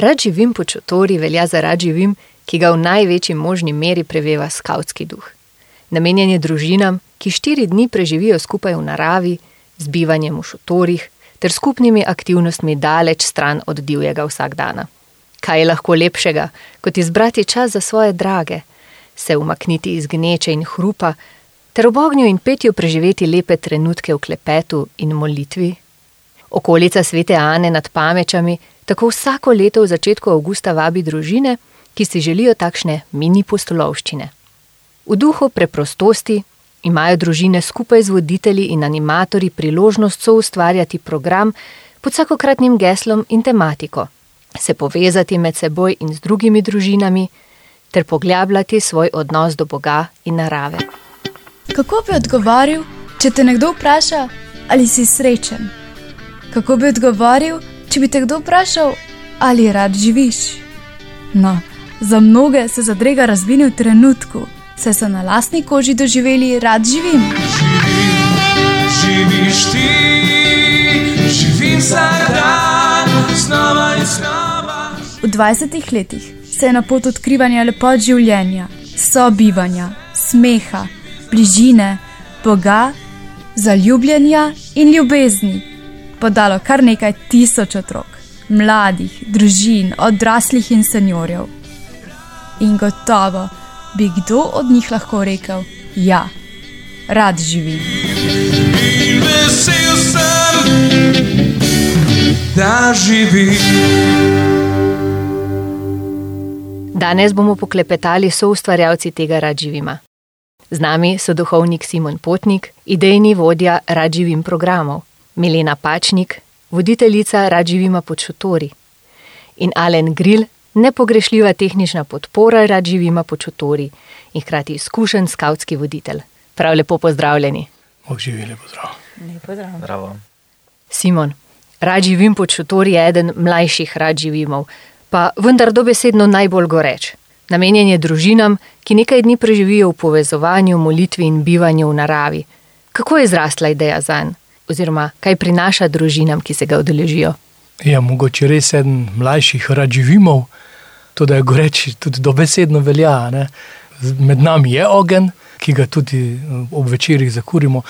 Rad živim po čotori velja za rad živim, ki ga v največji možni meri preveva skautski duh. Namenjen je družinam, ki štiri dni preživijo skupaj v naravi, z bivanjem v šotorih ter skupnimi aktivnostmi daleč stran od divjega vsakdana. Kaj je lahko lepšega, kot izbrati čas za svoje drage, se umakniti iz gneče in hrupa, ter ob ognju in petju preživeti lepe trenutke v klepetu in molitvi? Okolica svete Ane nad pamečami tako vsako leto v začetku avgusta vabi družine, ki si želijo takšne mini postolovščine. V duhu preprostosti imajo družine skupaj z voditelji in animatorji priložnost so ustvarjati program pod vsakokratnim geslom in tematiko, se povezati med seboj in z drugimi družinami ter poglabljati svoj odnos do Boga in narave. Kako bi odgovoril, če te nekdo vpraša, ali si srečen? Kako bi odgovoril, če bi te kdo vprašal, ali rad živiš? No, za mnoge se zadrega razvini v trenutku, saj so na lastni koži doživeli, rad živim. Živim, živiš ti, živim vsak dan, znova in znova. V 20 letih se je na pot odkrivanja lepot življenja, sobivanja, smeha, bližine, Boga, zaljubljenja in ljubezni podalo kar nekaj tisoč otrok, mladih, družin, odraslih in seniorjev. In gotovo bi kdo od njih lahko rekel: Ja, rad živim. In vesel sem, da živim. Danes bomo poklepetali so ustvarjalci tega Radživima. Z nami so duhovnik Simon Potnik, idejni vodja Radživim programov, Milena Pačnik, voditeljica Radživima pod šotori in Alen Grill, nepogrešljiva tehnična podpora Radživima pod šotori in hkrati izkušen skautski voditelj. Prav lepo pozdravljeni. Živeli pozdrav. Bravo. Simon, Radživim pod šotori je eden mlajših Radživimov, pa vendar dobesedno najbolj goreč. Namenjen je družinam, ki nekaj dni preživijo v povezovanju, molitvi in bivanju v naravi. Kako je zrasla ideja za njega? Oziroma kaj prinaša družinam, ki se ga udeležijo. Ja, mogoče res eden mlajših radživimov, to da je goreči tudi dobesedno velja. Ne? Med nami je ogen, ki ga tudi eh, ob večerjih zakurimo.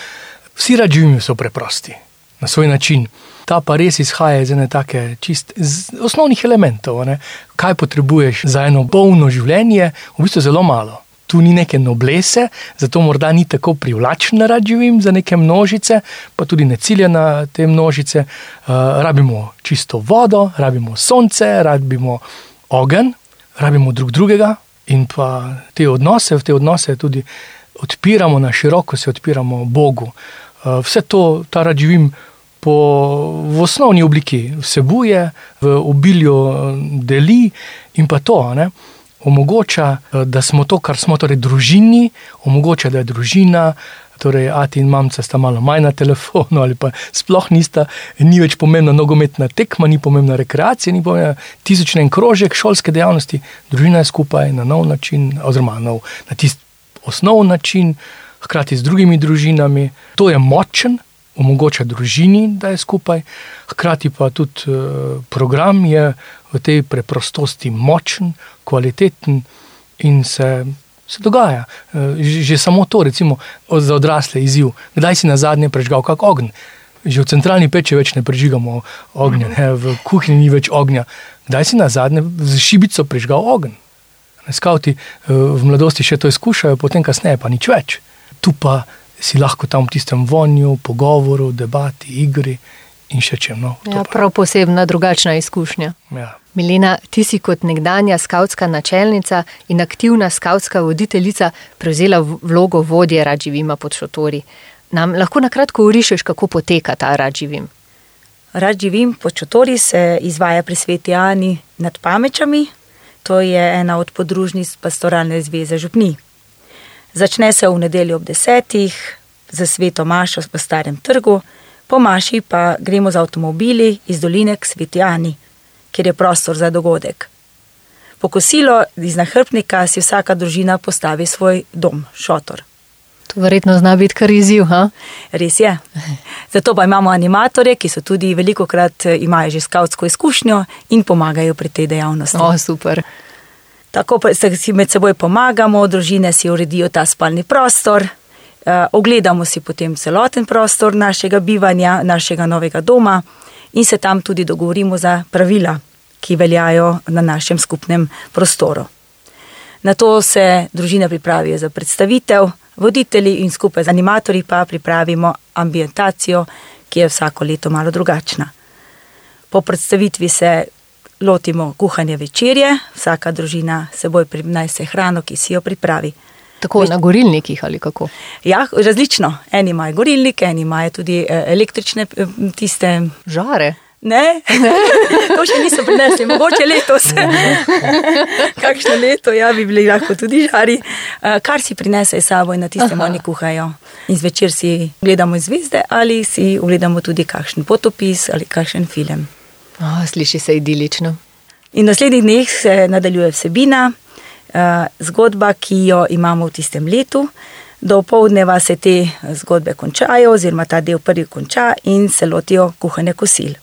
Vsi radživimi so preprosti na svoj način. Ta pa res izhaja iz ene take čist osnovnih elementov. Ne? Kaj potrebuješ za eno polno življenje, v bistvu zelo malo tu ni neke noblese, zato morda ni tako privlačen rad živim za neke množice, pa tudi ne cilje na te množice. Uh, rabimo čisto vodo, rabimo sonce, rabimo ogen, rabimo drug drugega in pa te odnose, v te odnose tudi odpiramo na široko, se odpiramo Bogu. Uh, vse to, ta rad živim. Po, v osnovni obliki vsebuje, v obilju deli, in pa to. Ne? Omogoča, eh, da smo to, kar smo, torej družini, omogoča, da je družina. Torej, ati in mamca sta malo manj na telefonu, ali pa sploh nista, ni več pomembna nogometna tekma, ni pomembna rekreacija, ni pomembna tisočen krožek šolske dejavnosti, družina je skupaj na nov način, oziroma nov, na tisti osnovni način, hkrati z drugimi družinami. To je močen, omogoča družini, da je skupaj, hkrati pa tudi uh, program je v tej preprostosti močen, kvaliteten in se, se dogaja. Uh, že, samo to, recimo, za odrasle izziv, kdaj si na zadnje prežgal kak ogenj. Že v centralni peči več ne prežigamo ognja, ne? v kuhinji ni več ognja. Kdaj si na zadnje z šibico prežgal ogenj? Skavti uh, v mladosti še to izkušajo, potem kasneje pa nič več. Tu pa si lahko tam v tistem vonju, pogovoru, debati, igri in še čem. No, ja, prav posebna, drugačna izkušnja. Ja. Milena, ti si kot nekdanja skautska načelnica in aktivna skautska voditeljica prevzela vlogo vodje Radživima pod šotori. Nam lahko na kratko urišeš, kako poteka ta Radživim? Radživim pod šotori se izvaja pri sveti Ani nad Pamečami, to je ena od podružnic pastoralne zveze Župni. Začne se v nedeljo ob desetih, za sveto mašo v starem trgu, po maši pa gremo z avtomobili iz doline k Svetjani, kjer je prostor za dogodek. Po kosilo iz nahrbnika si vsaka družina postavi svoj dom, šotor. To verjetno zna biti kar izziv. Ha? Res je. Zato pa imamo animatorje, ki so tudi veliko krat imajo že skautsko izkušnjo in pomagajo pri tej dejavnosti. O, super. Tako pa si med seboj pomagamo, družine si uredijo ta spalni prostor, eh, ogledamo si potem celoten prostor našega bivanja, našega novega doma in se tam tudi dogovorimo za pravila, ki veljajo na našem skupnem prostoru. Na to se družine pripravijo za predstavitev, voditelji in skupaj z animatorji pa pripravimo ambientacijo, ki je vsako leto malo drugačna. Po predstavitvi se lotimo kuhanja večerje, vsaka družina seboj prinese hrano, ki si jo pripravi. Tako na gorilnikih ali kako? Ja, različno. Eni imajo gorilnike, eni imajo tudi eh, električne eh, tiste. Žare. Ne, to še niso prinesli, mogoče letos. Kakšno leto, ja, bi bili lahko tudi žari. Eh, Kar si prinesejo sabo in na tistem Aha. oni kuhajo. In zvečer si gledamo zvezde ali si ogledamo tudi kakšen potopis ali kakšen film. O, sliši se idilično. In v naslednjih dneh se nadaljuje vsebina, eh, zgodba, ki jo imamo v tistem letu. Do povdneva se te zgodbe končajo, oziroma ta del prvi konča in se lotijo kuhanja kosil.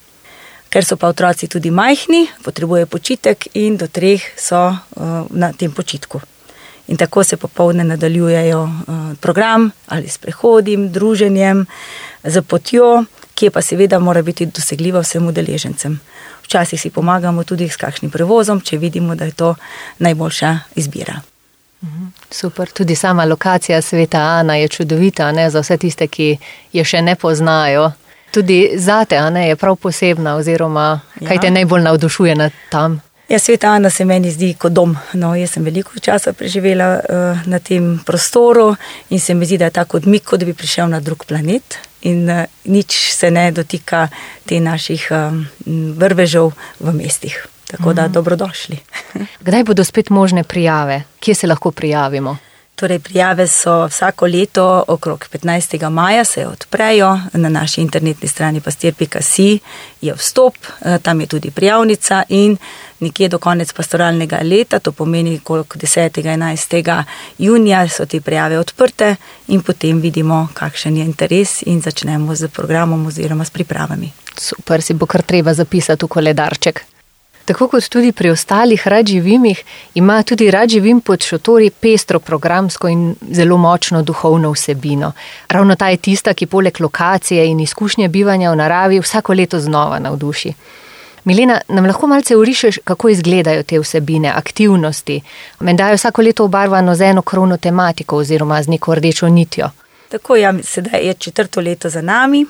Ker so pa otroci tudi majhni, potrebujejo počitek in do treh so uh, na tem počitku. In tako se popovdne nadaljujejo program ali s prehodim, druženjem, z potjo, ki pa seveda mora biti dosegljiva vsem udeležencem. Včasih si pomagamo tudi s kakšnim prevozom, če vidimo, da je to najboljša izbira. Super, tudi sama lokacija sveta Ana je čudovita ne, za vse tiste, ki je še ne poznajo. Tudi zate, a ne, je prav posebna, oziroma kaj Ja. te najbolj navdušuje nad tam. Ja, sveta Ana se meni zdi kot dom. No, jaz sem veliko časa preživela uh, na tem prostoru in se mi zdi, da je tako odmik, kot da bi prišel na drug planet. In uh, nič se ne dotika te naših um, vrvežev v mestih. Tako da dobrodošli. Kdaj bodo spet možne prijave? Kje se lahko prijavimo? Torej, prijave so vsako leto okrog 15. maja, se odprejo na naši internetni strani pastir.si, je vstop, eh, tam je tudi prijavnica in nekje do konec pastoralnega leta, to pomeni koliko 10. 11. junija, so te prijave odprte in potem vidimo, kakšen je interes in začnemo z programom oziroma s pripravami. Super, si bo kar treba zapisati v koledarček. Tako kot tudi pri ostalih radživimih, ima tudi radživim pod šotori pestro programsko in zelo močno duhovno vsebino. Ravno ta je tista, ki poleg lokacije in izkušnje bivanja v naravi vsako leto znova navduši. Milena, nam lahko malce urišeš, kako izgledajo te vsebine, aktivnosti? Menda je vsako leto obarvano z eno krovno tematiko oziroma z neko rdečo nitjo. Tako ja, sedaj je četrto leto za nami.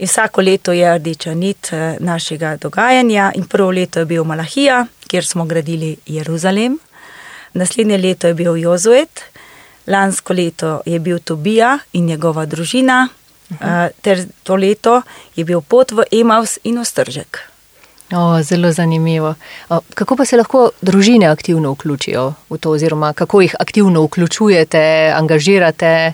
In vsako leto je rdeča nit eh, našega dogajanja. In prvo leto je bil Malahija, kjer smo gradili Jeruzalem, naslednje leto je bil Jozuet, lansko leto je bil Tobija in njegova družina, uh ter to leto je bil pot v Emaus in Ostržek. O, zelo zanimivo. O, kako pa se lahko družine aktivno vključijo v to, oziroma kako jih aktivno vključujete, angažirate?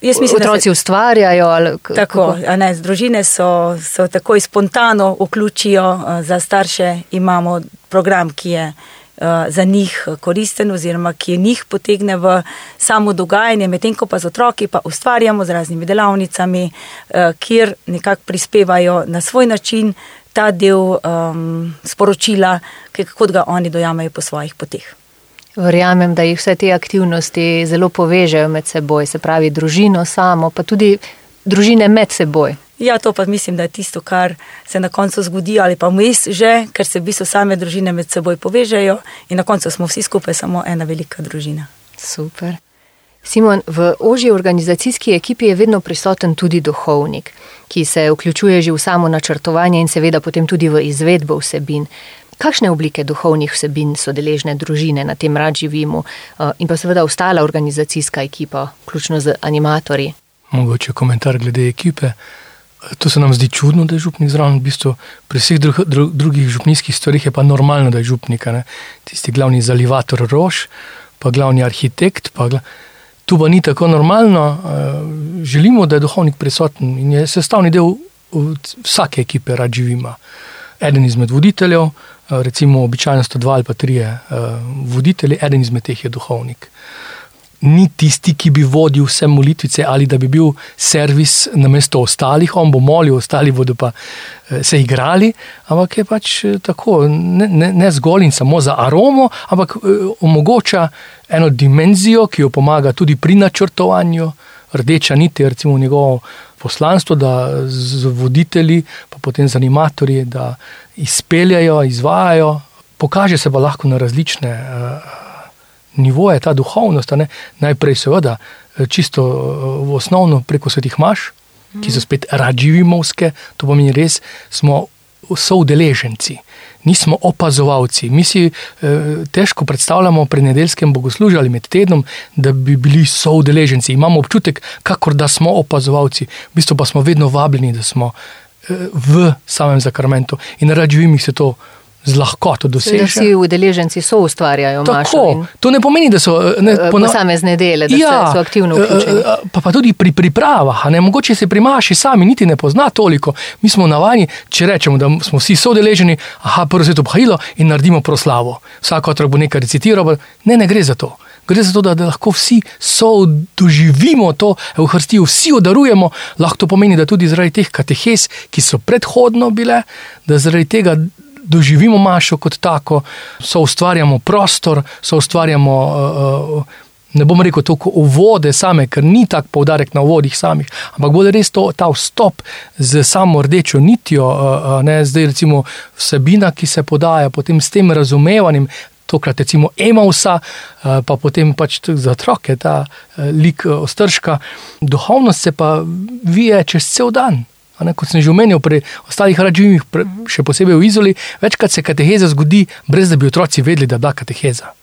Jaz mislim, da se- Otroci ustvarjajo. Ali, Tako, kako? ne, družine so, so takoj spontano vključijo, eh, za starše imamo program, ki je eh, za njih koristen oziroma ki njih potegne v samo dogajanje, medtem ko pa z otroki pa ustvarjamo z raznimi delavnicami, eh, kjer nekako prispevajo na svoj način ta del um, sporočila, kot ga oni dojamejo po svojih poteh. Verjamem, da jih vse te aktivnosti zelo povežejo med seboj, se pravi družino samo, pa tudi družine med seboj. Ja, to pa mislim, da je tisto, kar se na koncu zgodi, ali pa vmes že, ker se v bistvu same družine med seboj povežejo in na koncu smo vsi skupaj samo ena velika družina. Super. Simon, v ožji organizacijski ekipi je vedno prisoten tudi duhovnik, ki se vključuje že v samo načrtovanje in seveda potem tudi v izvedbo vsebin. Kakšne oblike duhovnih vsebin so deležne družine na tem rad živimo eh, in pa seveda ostala organizacijska ekipa, vključno z animatorji? Mogoče komentar glede ekipe. To se nam zdi čudno, da je župnik zraven. V bistvu pri vseh dru, dru, drugih župnijskih stvarih je pa normalno, da je župnik. ne. Tisti glavni zalivator rož, pa glavni arhitekt. Pa gla... Tu pa ni tako normalno. eh, Želimo, da je duhovnik prisoten in je sestavni del vsake ekipe, rad živima. Eden izmed voditeljev, recimo običajno sta dva ali pa trije eh, voditelji, eden izmed teh je duhovnik. ni tisti, ki bi vodil vse molitvice ali da bi bil servis na mesto ostalih, on bo molil, ostali bodo pa eh, se igrali, ampak je pač eh, tako, ne, ne, ne zgolj in samo za aromo, ampak eh, omogoča eno dimenzijo, ki jo pomaga tudi pri načrtovanju. Rdeča nit je recimo njegovo poslanstvo, da z voditelji, pa potem z animatorji, da izpeljajo, izvajajo. Pokaže se pa lahko na različne uh, nivoje, ta duhovnost. Najprej, seveda, čisto v osnovno preko svetih maš, ki so spet radživimovske, to pomeni res, smo soudeleženci. Nismo opazovalci. Mi si eh, težko predstavljamo pri nedeljskem bogoslužju ali med tednom, da bi bili soudeleženci. Imamo občutek, kakor da smo opazovalci, v bistvu pa smo vedno vabljeni, da smo eh, v samem zakramentu. In rad živim, se to z lahkoto doseže. Vsi udeleženci so ustvarjajo Tako, to ne pomeni, da so ne, Eh, posamezne dele, da ja, so aktivno eh, vključeni. eh, Pa, pa tudi pri pripravah, ne mogoče se pri maši sami niti ne pozna toliko. Mi smo navajeni, če rečemo, da smo vsi sodeleženi, aha, prvo se je to obhajilo in naredimo proslavo. Vsak otrok bo nekaj recitiral, ne, ne gre za to. Gre za to, da, da lahko vsi doživimo to Evharistijo, vsi odarujemo. Lahko to pomeni, da tudi zaradi teh katehes, ki so predhodno bile, da zaradi tega doživimo mašo kot tako, so ustvarjamo prostor, so ustvarjamo. Uh, uh, Ne bom rekel toliko uvode same, ker ni tako poudarek na uvodih samih, ampak bolj res to, ta vstop z samo rdečo nitjo, uh, ne zdaj recimo vsebina, ki se podaja, potem s tem razumevanjem, tokrat recimo Emausa, pa potem pač za otroke ta lik ostrška, duhovnost se pa vije čez cel dan. Ne, kot sem že omenil, pri ostalih rađivih, še posebej v Izoli, večkrat se kateheza zgodi, brez da bi otroci vedeli, da je bila kateheza.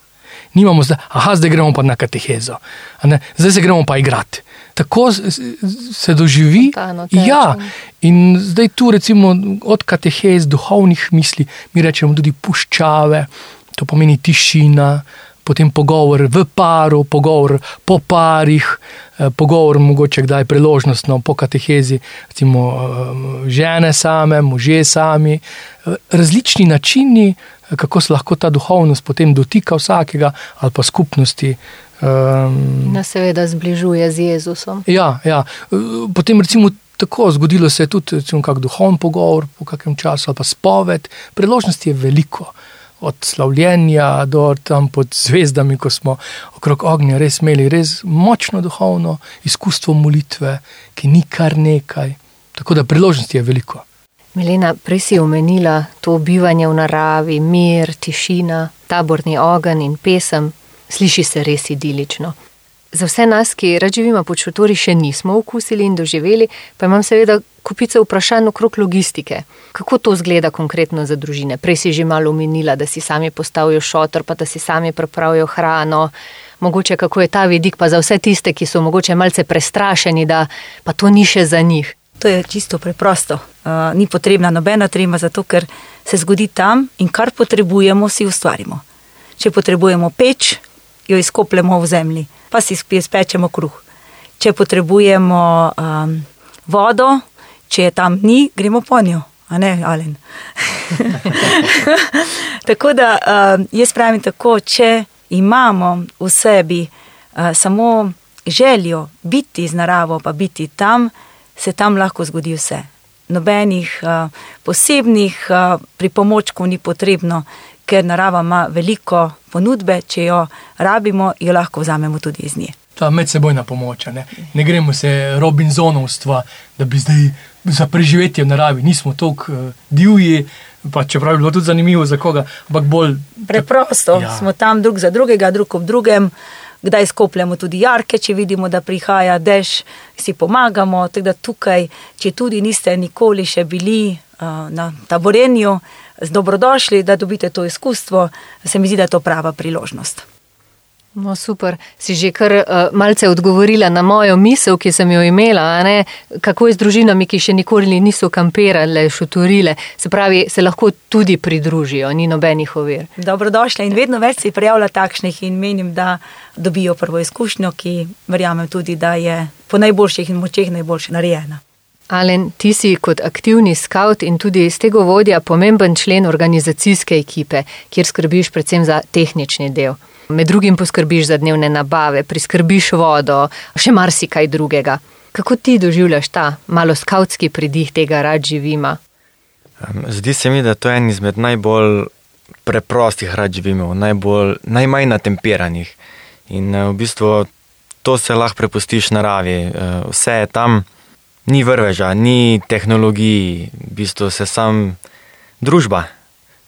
Nimamo zdaj, aha, zdaj gremo pa na katehezo, zdaj se gremo pa igrati. Tako se doživi. Spontano. Ja, in zdaj tu recimo od katehez, duhovnih misli, mi rečemo tudi puščave, to pomeni tišina, potem pogovor v paru, pogovor po parih, eh, pogovor mogoče kdaj priložnostno po katehezi, recimo eh, žene same, može sami, eh, različni načini, kako se lahko ta duhovnost potem dotika vsakega ali pa skupnosti. Um, Nas seveda zbližuje z Jezusom. Ja, ja. Potem recimo tako zgodilo se je tudi recimo, kak duhovni pogovor po kakem času ali pa spoved. Priložnosti je veliko. Od slavljenja do tam pod zvezdami, ko smo okrog ognja res imeli res močno duhovno izkustvo molitve, ki ni kar nekaj. Tako da priložnosti je veliko. Milena, prej si omenila to bivanje v naravi, mir, tišina, taborni ogenj in pesem. Sliši se res idilično. Za vse nas, ki rad živimo pod šotori, še nismo okusili in doživeli, pa imam seveda kupice vprašanj okrog logistike. Kako to zgleda konkretno za družine? Prej si že malo omenila, da si sami postavijo šotor, pa da si sami pripravijo hrano. Mogoče kako je ta vidik pa za vse tiste, ki so mogoče malce prestrašeni, da pa to ni še za njih. To je čisto preprosto. Uh, ni potrebna nobena trema, zato ker se zgodi tam in kar potrebujemo, si ustvarimo. Če potrebujemo peč, jo izkopljemo v zemlji, pa si spečemo kruh. Če potrebujemo um, vodo, če je tam ni, gremo po njo, a ne Alen. tako da um, jaz pravim tako, če imamo v sebi uh, samo željo biti z naravo, pa biti tam, se tam lahko zgodi vse. Nobenih uh, posebnih uh, pripomočkov ni potrebno, ker narava ima veliko ponudbe, če jo rabimo, jo lahko vzamemo tudi iz nje. Ta medsebojna pomoč. Ne, ne gremo se Robinsonovstva, da bi zdaj za preživetje v naravi, nismo tako uh, divji, pa čeprav je bilo tudi zanimivo za koga, ampak bolj Preprosto ja. smo tam drug za drugega, drug ob drugem. Kdaj skopljamo tudi jarke, če vidimo, da prihaja dež, si pomagamo. Tako da tukaj, če tudi niste nikoli še bili uh, na taborenju, dobrodošli, da dobite to izkustvo. Se mi zdi, da je to prava priložnost. No, super. Si že kar uh, malce odgovorila na mojo misel, ki sem jo imela, kako je z družinami, ki še nikoli niso kamperale, šotorile. Se pravi, se lahko tudi pridružijo, ni nobenih ovir. Dobrodošli in vedno več se prijavlja takšnih in menim, da dobijo prvo izkušnjo, ki verjamem tudi, da je po najboljših in močeh najboljše narejena. Alen, ti si kot aktivni scout in tudi iz tega vodja pomemben člen organizacijske ekipe, kjer skrbiš predvsem za tehnični del. Med drugim poskrbiš za dnevne nabave, priskrbiš vodo, še marsikaj drugega. Kako ti doživljaš ta malo skautski pridih tega rad živima? Zdi se mi, da to je en izmed najbolj preprostih rad živimo, najbolj, najmanj natemperanih. In eh, v bistvu to se lahko prepustiš naravi. Eh, Vse je tam, ni vrveža, ni tehnologij, v bistvu se sam družba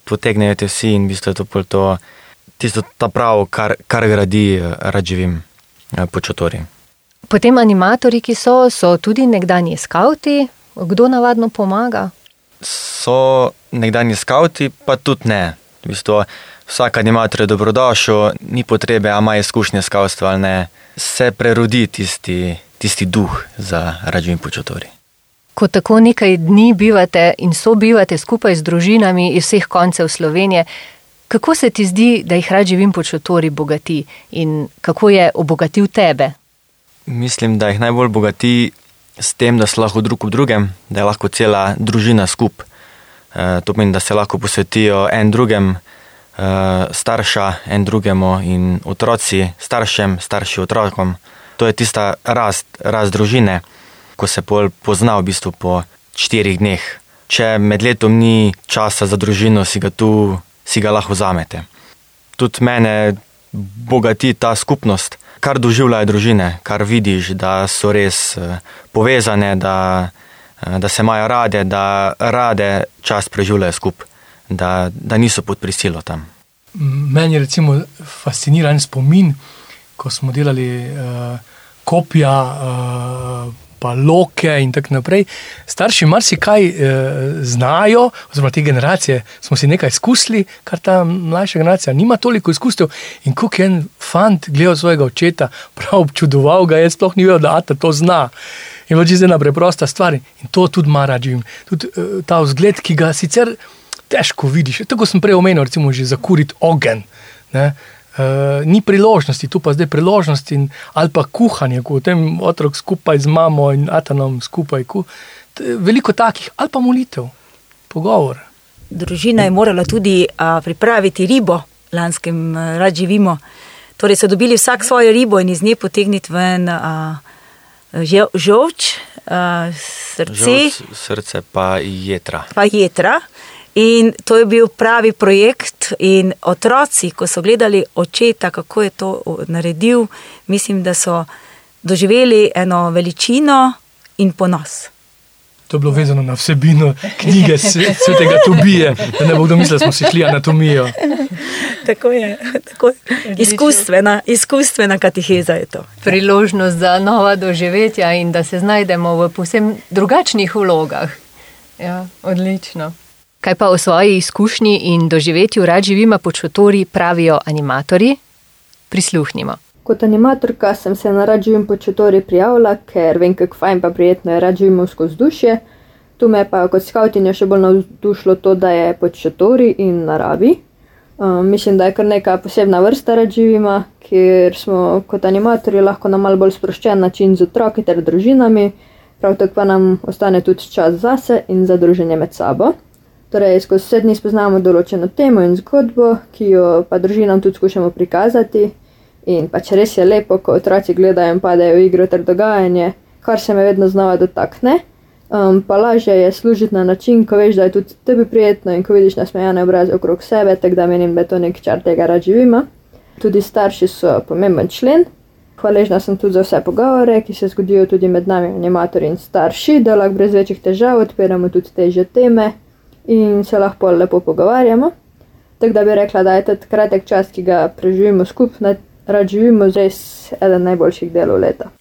potegnejo te vsi in v bistvu je to pol to, tisto ta prav, kar, kar gradi eh, rad živim po čotori. Potem animatorji, ki so, so tudi nekdanji skauti. Kdo navadno pomaga? So nekdanji skauti, pa tudi ne. V bistvu, vsak animator je dobrodošel, ni potrebe, a ima izkušnje s kaustvom ali ne. Se prerodi tisti, tisti duh za rađivim počotori. Ko tako nekaj dni bivate in sobivate skupaj z družinami iz vseh koncev Slovenije, kako se ti zdi, da jih rad živim počotori bogati in kako je obogatil tebe? Mislim, da jih najbolj bogati s tem, da so lahko drug v drugem, da je lahko cela družina skupaj. E, to pomeni, da se lahko posvetijo en drugem, e, starša en drugemu in otroci staršem, starši otrokom. To je tista rast, rast družine, ko se pol pozna v bistvu po štirih dneh. Če med letom ni časa za družino, si ga tu, si ga lahko vzamete. Tudi mene bogati ta skupnost, kar doživljajo družine, kar vidiš, da so res eh, povezane, da, eh, da se imajo rade, da rade čas preživljajo skupaj, da, da niso pod prisilo tam. Meni je recimo fasciniran spomin, ko smo delali uh, kopija, uh, pa loke in tako naprej. Starši marsikaj uh, znajo, oziroma te generacije smo si nekaj izkusili, kar ta mlajša generacija nima toliko izkustev. In ko je en fant gledal svojega očeta, prav občudoval ga je, sploh ni vedel, da ata to zna. In pač je ena preprosta stvar in to tudi mara živim. Tudi uh, ta vzgled, ki ga sicer težko vidiš. Tako sem prej omenil, recimo, že zakuriti ogen. Ne? Uh, ni priložnosti, tu pa zdaj priložnosti, in, ali pa kuhanje, ko tem otrok skupaj z mamo in atanom skupaj. Ku, veliko takih, ali pa molitev, pogovor. Družina je morala tudi a, pripraviti ribo, lanskem a, rad živimo. Torej so dobili vsak svojo ribo in iz nje potegniti ven a, že- žolč, a, srce, Žolč, srce pa jedra. pa jedra. In to je bil pravi projekt. In otroci, ko so gledali očeta, kako je to naredil, mislim, da so doživeli eno veličino in ponos. To je bilo vezano na vsebino knjige Sve- svetega Tobije, da ne bo kdo mislil, da smo si šli anatomijo. Tako je, tako je. Izkustvena, izkustvena kateheza je to. Priložnost za nova doživetja in da se znajdemo v posebno drugačnih vlogah. Ja, odlično. Kaj pa o svoji izkušnji in doživetju rad živima po čotori pravijo animatorji? Prisluhnimo. Kot animatorka sem se na rad živim po četori prijavila, ker vem, kako fajn pa prijetno je rad živimo skozi duše. Tu me pa kot skautinja še bolj navdušilo to, da je po četori in naravi. Um, mislim, da je kar neka posebna vrsta rad živima, kjer smo kot animatorji lahko na mal bolj sproščen način z otroki ter družinami, prav tako pa nam ostane tudi čas zase in za druženje med sabo. Torej, skozi vse dni spoznamo določeno temo in zgodbo, ki jo pa družinam tudi skušamo prikazati. In pač res je lepo, ko otroci gledajo in padejo v igro ter dogajanje, kar se me vedno znova dotakne. Um, pa lažje je služiti na način, ko veš, da je tudi tebi prijetno in ko vidiš nasmejane obraze okrog sebe, tako da menim, da je to nek čar tega rad živima. Tudi starši so pomemben člen. Hvaležna sem tudi za vse pogovore, ki se zgodijo tudi med nami, animatorji in starši, da lahko brez večjih težav odpiramo tudi teže teme in se lahko lepo pogovarjamo. Tako da bi rekla, da je ta kratek čas, ki ga preživimo skupaj, rad živimo, res eden najboljših delov leta.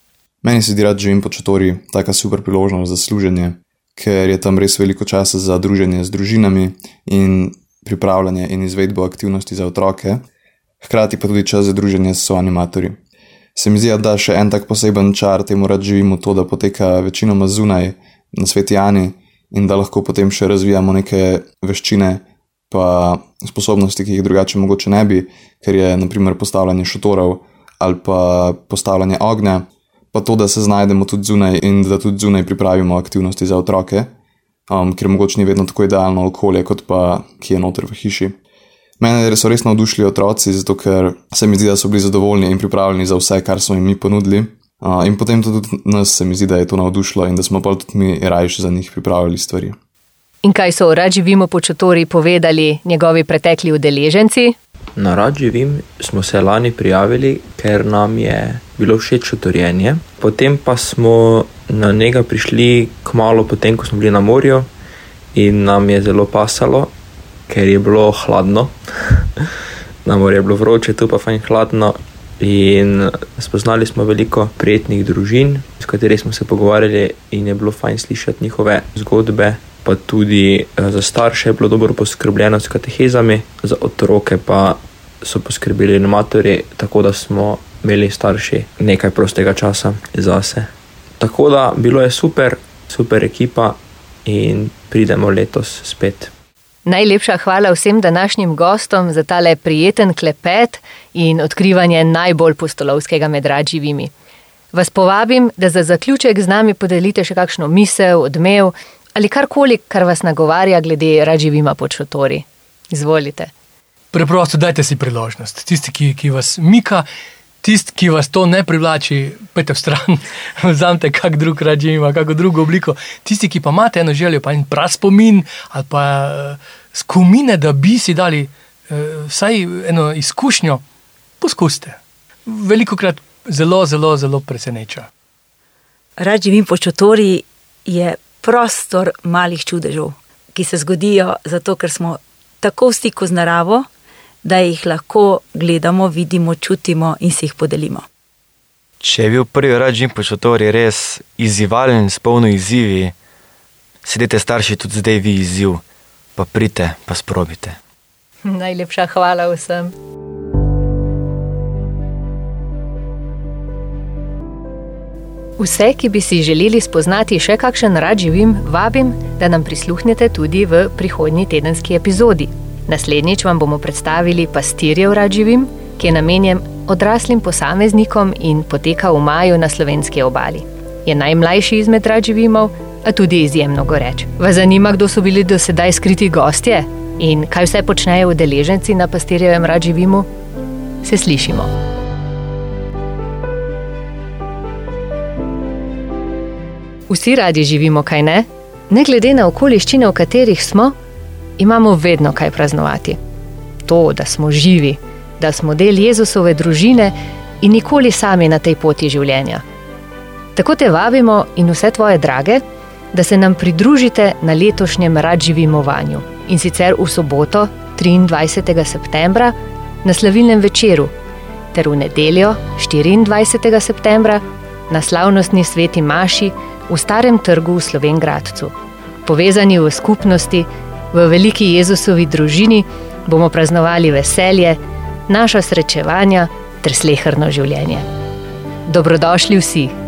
Meni se zdi rad živim po četori taka super priložnost za služenje, ker je tam res veliko časa za druženje z družinami in pripravljanje in izvedbo aktivnosti za otroke, hkrati pa tudi čas za druženje s soanimatorji. Se mi zdi, da da še en tak poseben čar temu rad živimo to, da poteka večinoma zunaj na sveti Ani in da lahko potem še razvijamo neke veščine pa sposobnosti, ki jih drugače mogoče ne bi, ker je naprimer postavljanje šotorov ali pa postavljanje ognja, pa to, da se znajdemo tudi zunaj in da tudi zunaj pripravimo aktivnosti za otroke, um, ker mogoče ni vedno tako idealno okolje, kot pa ki je noter v hiši. Mene so res navdušili otroci, zato ker se mi zdi, da so bili zadovoljni in pripravljeni za vse, kar smo jim mi ponudili. Uh, in potem tudi nas se mi zdi, da je to navdušilo in da smo pa tudi mi rajši za njih pripravili stvari. In kaj so rad živimo po čotori povedali njegovi pretekli udeleženci? Na rad živim smo se lani prijavili, ker nam je bilo všeč šotorjenje. Potem pa smo na njega prišli kmalo potem, ko smo bili na morju in nam je zelo pasalo, ker je bilo hladno. na morju je bilo vroče, tu pa fajn hladno. In spoznali smo veliko prijetnih družin, s katerimi smo se pogovarjali, in je bilo fajn slišati njihove zgodbe. Pa tudi eh, za starše je bilo dobro poskrbljeno s katehezami, za otroke pa so poskrbeli animatorji, tako da smo imeli starši nekaj prostega časa zase. Tako da bilo je super, super ekipa in pridemo letos spet. Najlepša hvala vsem današnjim gostom za tale prijeten klepet in odkrivanje najbolj postolovskega med radživimi. Vas povabim, da za zaključek z nami podelite še kakšno misel, odmev ali karkoli, kar vas nagovarja glede radživima pod šotori. Izvolite. Preprosto dajte si priložnost. Tisti, ki, ki vas mika, tisti, ki vas to ne privlači, pete v stran, vzamete kak drug rađim, kako drugo obliko. Tisti, ki pa imate eno željo, pa en prav spomin ali pa uh, skumine, da bi si dali uh, vsaj eno izkušnjo, poskusite. Veliko krat zelo, zelo, zelo preseneča. Rađivim počotori je prostor malih čudežev, ki se zgodijo zato, ker smo tako v stiku z naravo, da jih lahko gledamo, vidimo, čutimo in si jih podelimo. Če je bil prvi rađin počotori res izzivalen, s polno izzivi, sedite starši tudi zdaj vi izziv, pa prite, pa sprobite. Najlepša hvala vsem. Vse, ki bi si želeli spoznati še kakšen rad živim, vabim, da nam prisluhnete tudi v prihodnji tedenski epizodi. Naslednjič vam bomo predstavili pastirjev rad živim, ki je namenjen odraslim posameznikom in poteka v maju na slovenski obali. Je najmlajši izmed rad živimov, a tudi izjemno goreč. Vas zanima, kdo so bili do sedaj skriti gostje in kaj vse počnejo udeleženci na pastirjevem rad živimu? Se slišimo. Vsi radi živimo, kaj ne? Ne glede na okoliščine, v katerih smo, imamo vedno kaj praznovati. To, da smo živi, da smo del Jezusove družine in nikoli sami na tej poti življenja. Tako te vabimo in vse tvoje drage, da se nam pridružite na letošnjem radživimovanju in sicer v soboto, 23. septembra, na slavilnem večeru, ter v nedeljo, 24. septembra, na slavnostni sveti Maši v Starem trgu v Slovengradcu. Povezani v skupnosti, v veliki Jezusovi družini bomo praznovali veselje, naša srečevanja ter slehrno življenje. Dobrodošli vsi!